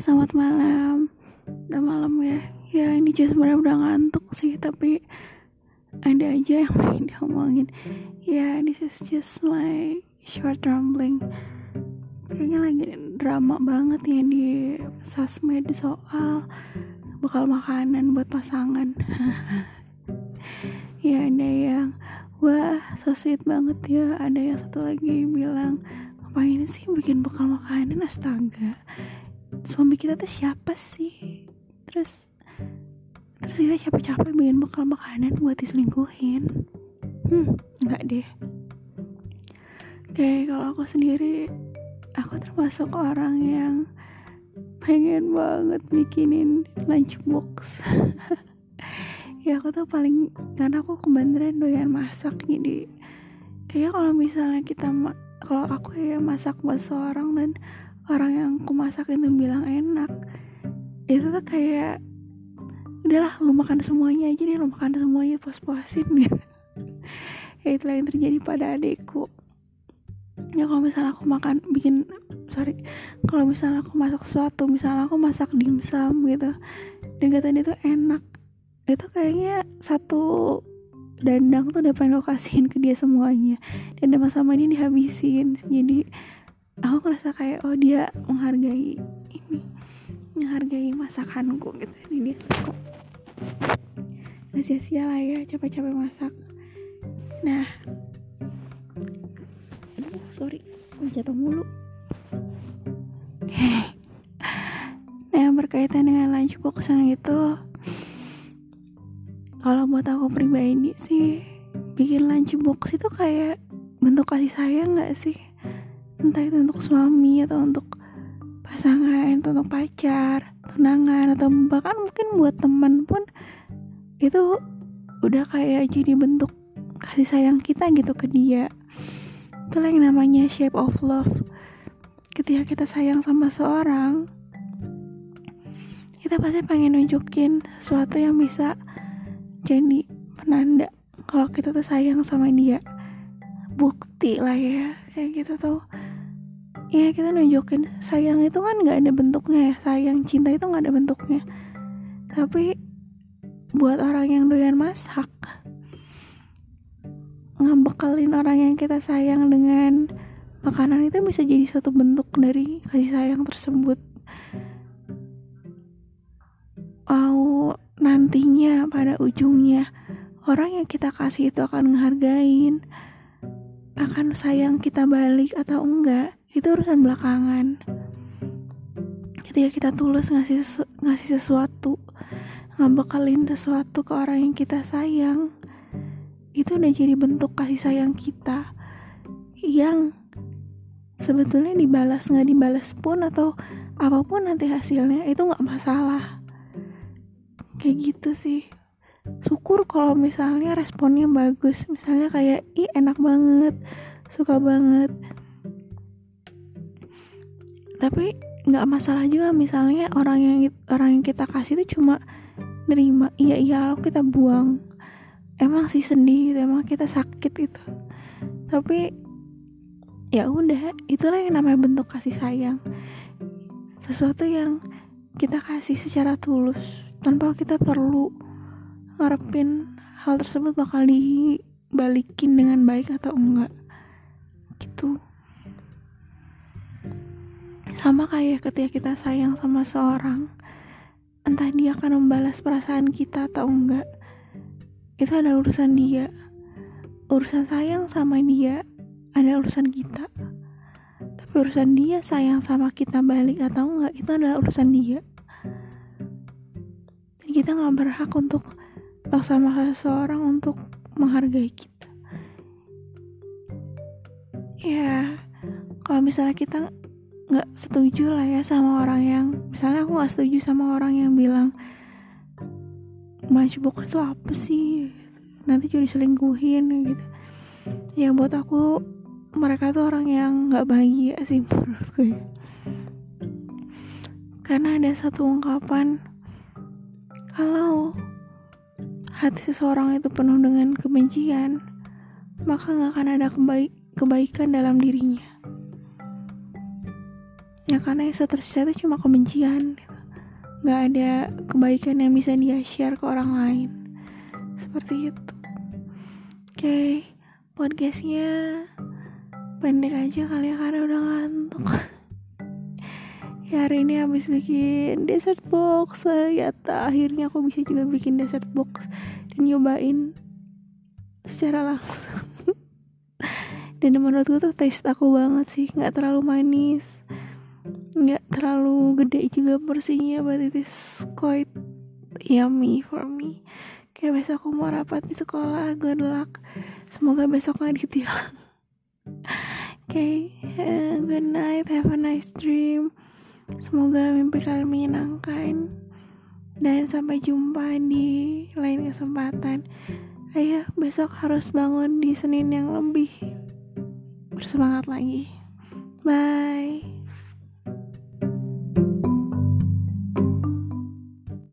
selamat malam. Udah malam ya. Ya ini juga sebenarnya udah ngantuk sih, tapi ada aja yang pengen diomongin. Ya, this is just my short rambling. Kayaknya lagi drama banget ya di sosmed soal bekal makanan buat pasangan. ya ada yang wah so sweet banget ya. Ada yang satu lagi bilang ngapain sih bikin bekal makanan astaga suami kita tuh siapa sih? Terus terus kita capek-capek bikin bekal makanan buat diselingkuhin. Hmm nggak deh. Oke, kalau aku sendiri aku termasuk orang yang pengen banget bikinin lunchbox. Ya aku tuh paling karena aku kebenaran doyan masak jadi kayak kalau misalnya kita kalau aku ya masak buat seorang dan orang yang aku masak itu bilang enak. Itu tuh kayak udahlah lu makan semuanya aja deh lu makan semuanya puas-puasin gitu ya itulah yang terjadi pada adekku ya kalau misalnya aku makan bikin sorry kalau misalnya aku masak sesuatu misalnya aku masak dimsum gitu dan katanya itu enak itu kayaknya satu dandang tuh udah pengen kasihin ke dia semuanya dan sama-sama ini dihabisin. Jadi aku ngerasa kayak oh dia menghargai ini menghargai masakanku gitu. Ini dia suka. Nggak sia-sia lah ya capek-capek masak. Nah. Aduh sorry jatuh mulu. Oke nah berkaitan dengan lunchbox yang itu kalau buat aku pribadi sih bikin lunchbox itu kayak bentuk kasih sayang gak sih entah itu untuk suami atau untuk pasangan atau untuk pacar tunangan atau bahkan mungkin buat teman pun itu udah kayak jadi bentuk kasih sayang kita gitu ke dia. Itulah yang namanya shape of love. Ketika kita sayang sama seorang kita pasti pengen nunjukin sesuatu yang bisa jadi penanda kalau kita tuh sayang sama dia. Bukti lah ya kayak gitu tuh ya kita nunjukin. Sayang itu kan nggak ada bentuknya ya. Sayang cinta itu nggak ada bentuknya. Tapi buat orang yang doyan masak ngebekalin orang yang kita sayang dengan makanan itu bisa jadi suatu bentuk dari kasih sayang tersebut. Wow nantinya pada ujungnya orang yang kita kasih itu akan menghargain akan sayang kita balik atau enggak itu urusan belakangan. Ketika kita tulus ngasih sesu ngasih sesuatu ngebekalin sesuatu ke orang yang kita sayang itu udah jadi bentuk kasih sayang kita yang sebetulnya dibalas nggak dibalas pun atau apa pun nanti hasilnya itu nggak masalah. Kayak gitu sih. Syukur kalau misalnya responnya bagus. Misalnya kayak ih enak banget suka banget tapi nggak masalah juga misalnya orang yang orang yang kita kasih itu cuma nerima iya iya lalu kita buang. Emang sih sedih gitu emang kita sakit itu tapi ya udah itulah yang namanya bentuk kasih sayang. Sesuatu yang kita kasih secara tulus tanpa kita perlu ngarepin hal tersebut bakal dibalikin dengan baik atau enggak. Gitu sama kayak ketika kita sayang sama seorang entah dia akan membalas perasaan kita atau enggak itu adalah urusan dia. Urusan sayang sama dia ada urusan kita. Tapi urusan dia sayang sama kita balik atau enggak itu adalah urusan dia. Kita nggak berhak untuk paksa seseorang untuk menghargai kita. Ya kalau misalnya kita nggak setuju lah ya sama orang yang misalnya aku nggak setuju sama orang yang bilang matchbox itu apa sih? Nanti jadi selingkuhin gitu. Ya buat aku mereka tuh orang yang nggak bahagia sih menurutku ya. Karena ada satu ungkapan kalau hati seseorang itu penuh dengan kebencian, maka nggak akan ada kebaik kebaikan dalam dirinya. Ya karena yang tersisa itu cuma kebencian nggak ada kebaikan yang bisa dia share ke orang lain. Seperti itu. Oke okay, podcastnya pendek aja kali ya karena udah ngantuk. Ya hari ini habis bikin dessert box. Ya akhirnya aku bisa juga bikin dessert box dan nyobain secara langsung. Dan menurutku tuh taste aku banget sih nggak terlalu manis nggak terlalu gede juga porsinya but it is quite yummy for me. Kayak besok aku mau rapat di sekolah good luck. Semoga besok nggak ditilang. Okay, uh, good night have a nice dream. Semoga mimpi kalian menyenangkan. Dan sampai jumpa di lain kesempatan. Ayo besok harus bangun di Senin yang lebih bersemangat lagi. Bye.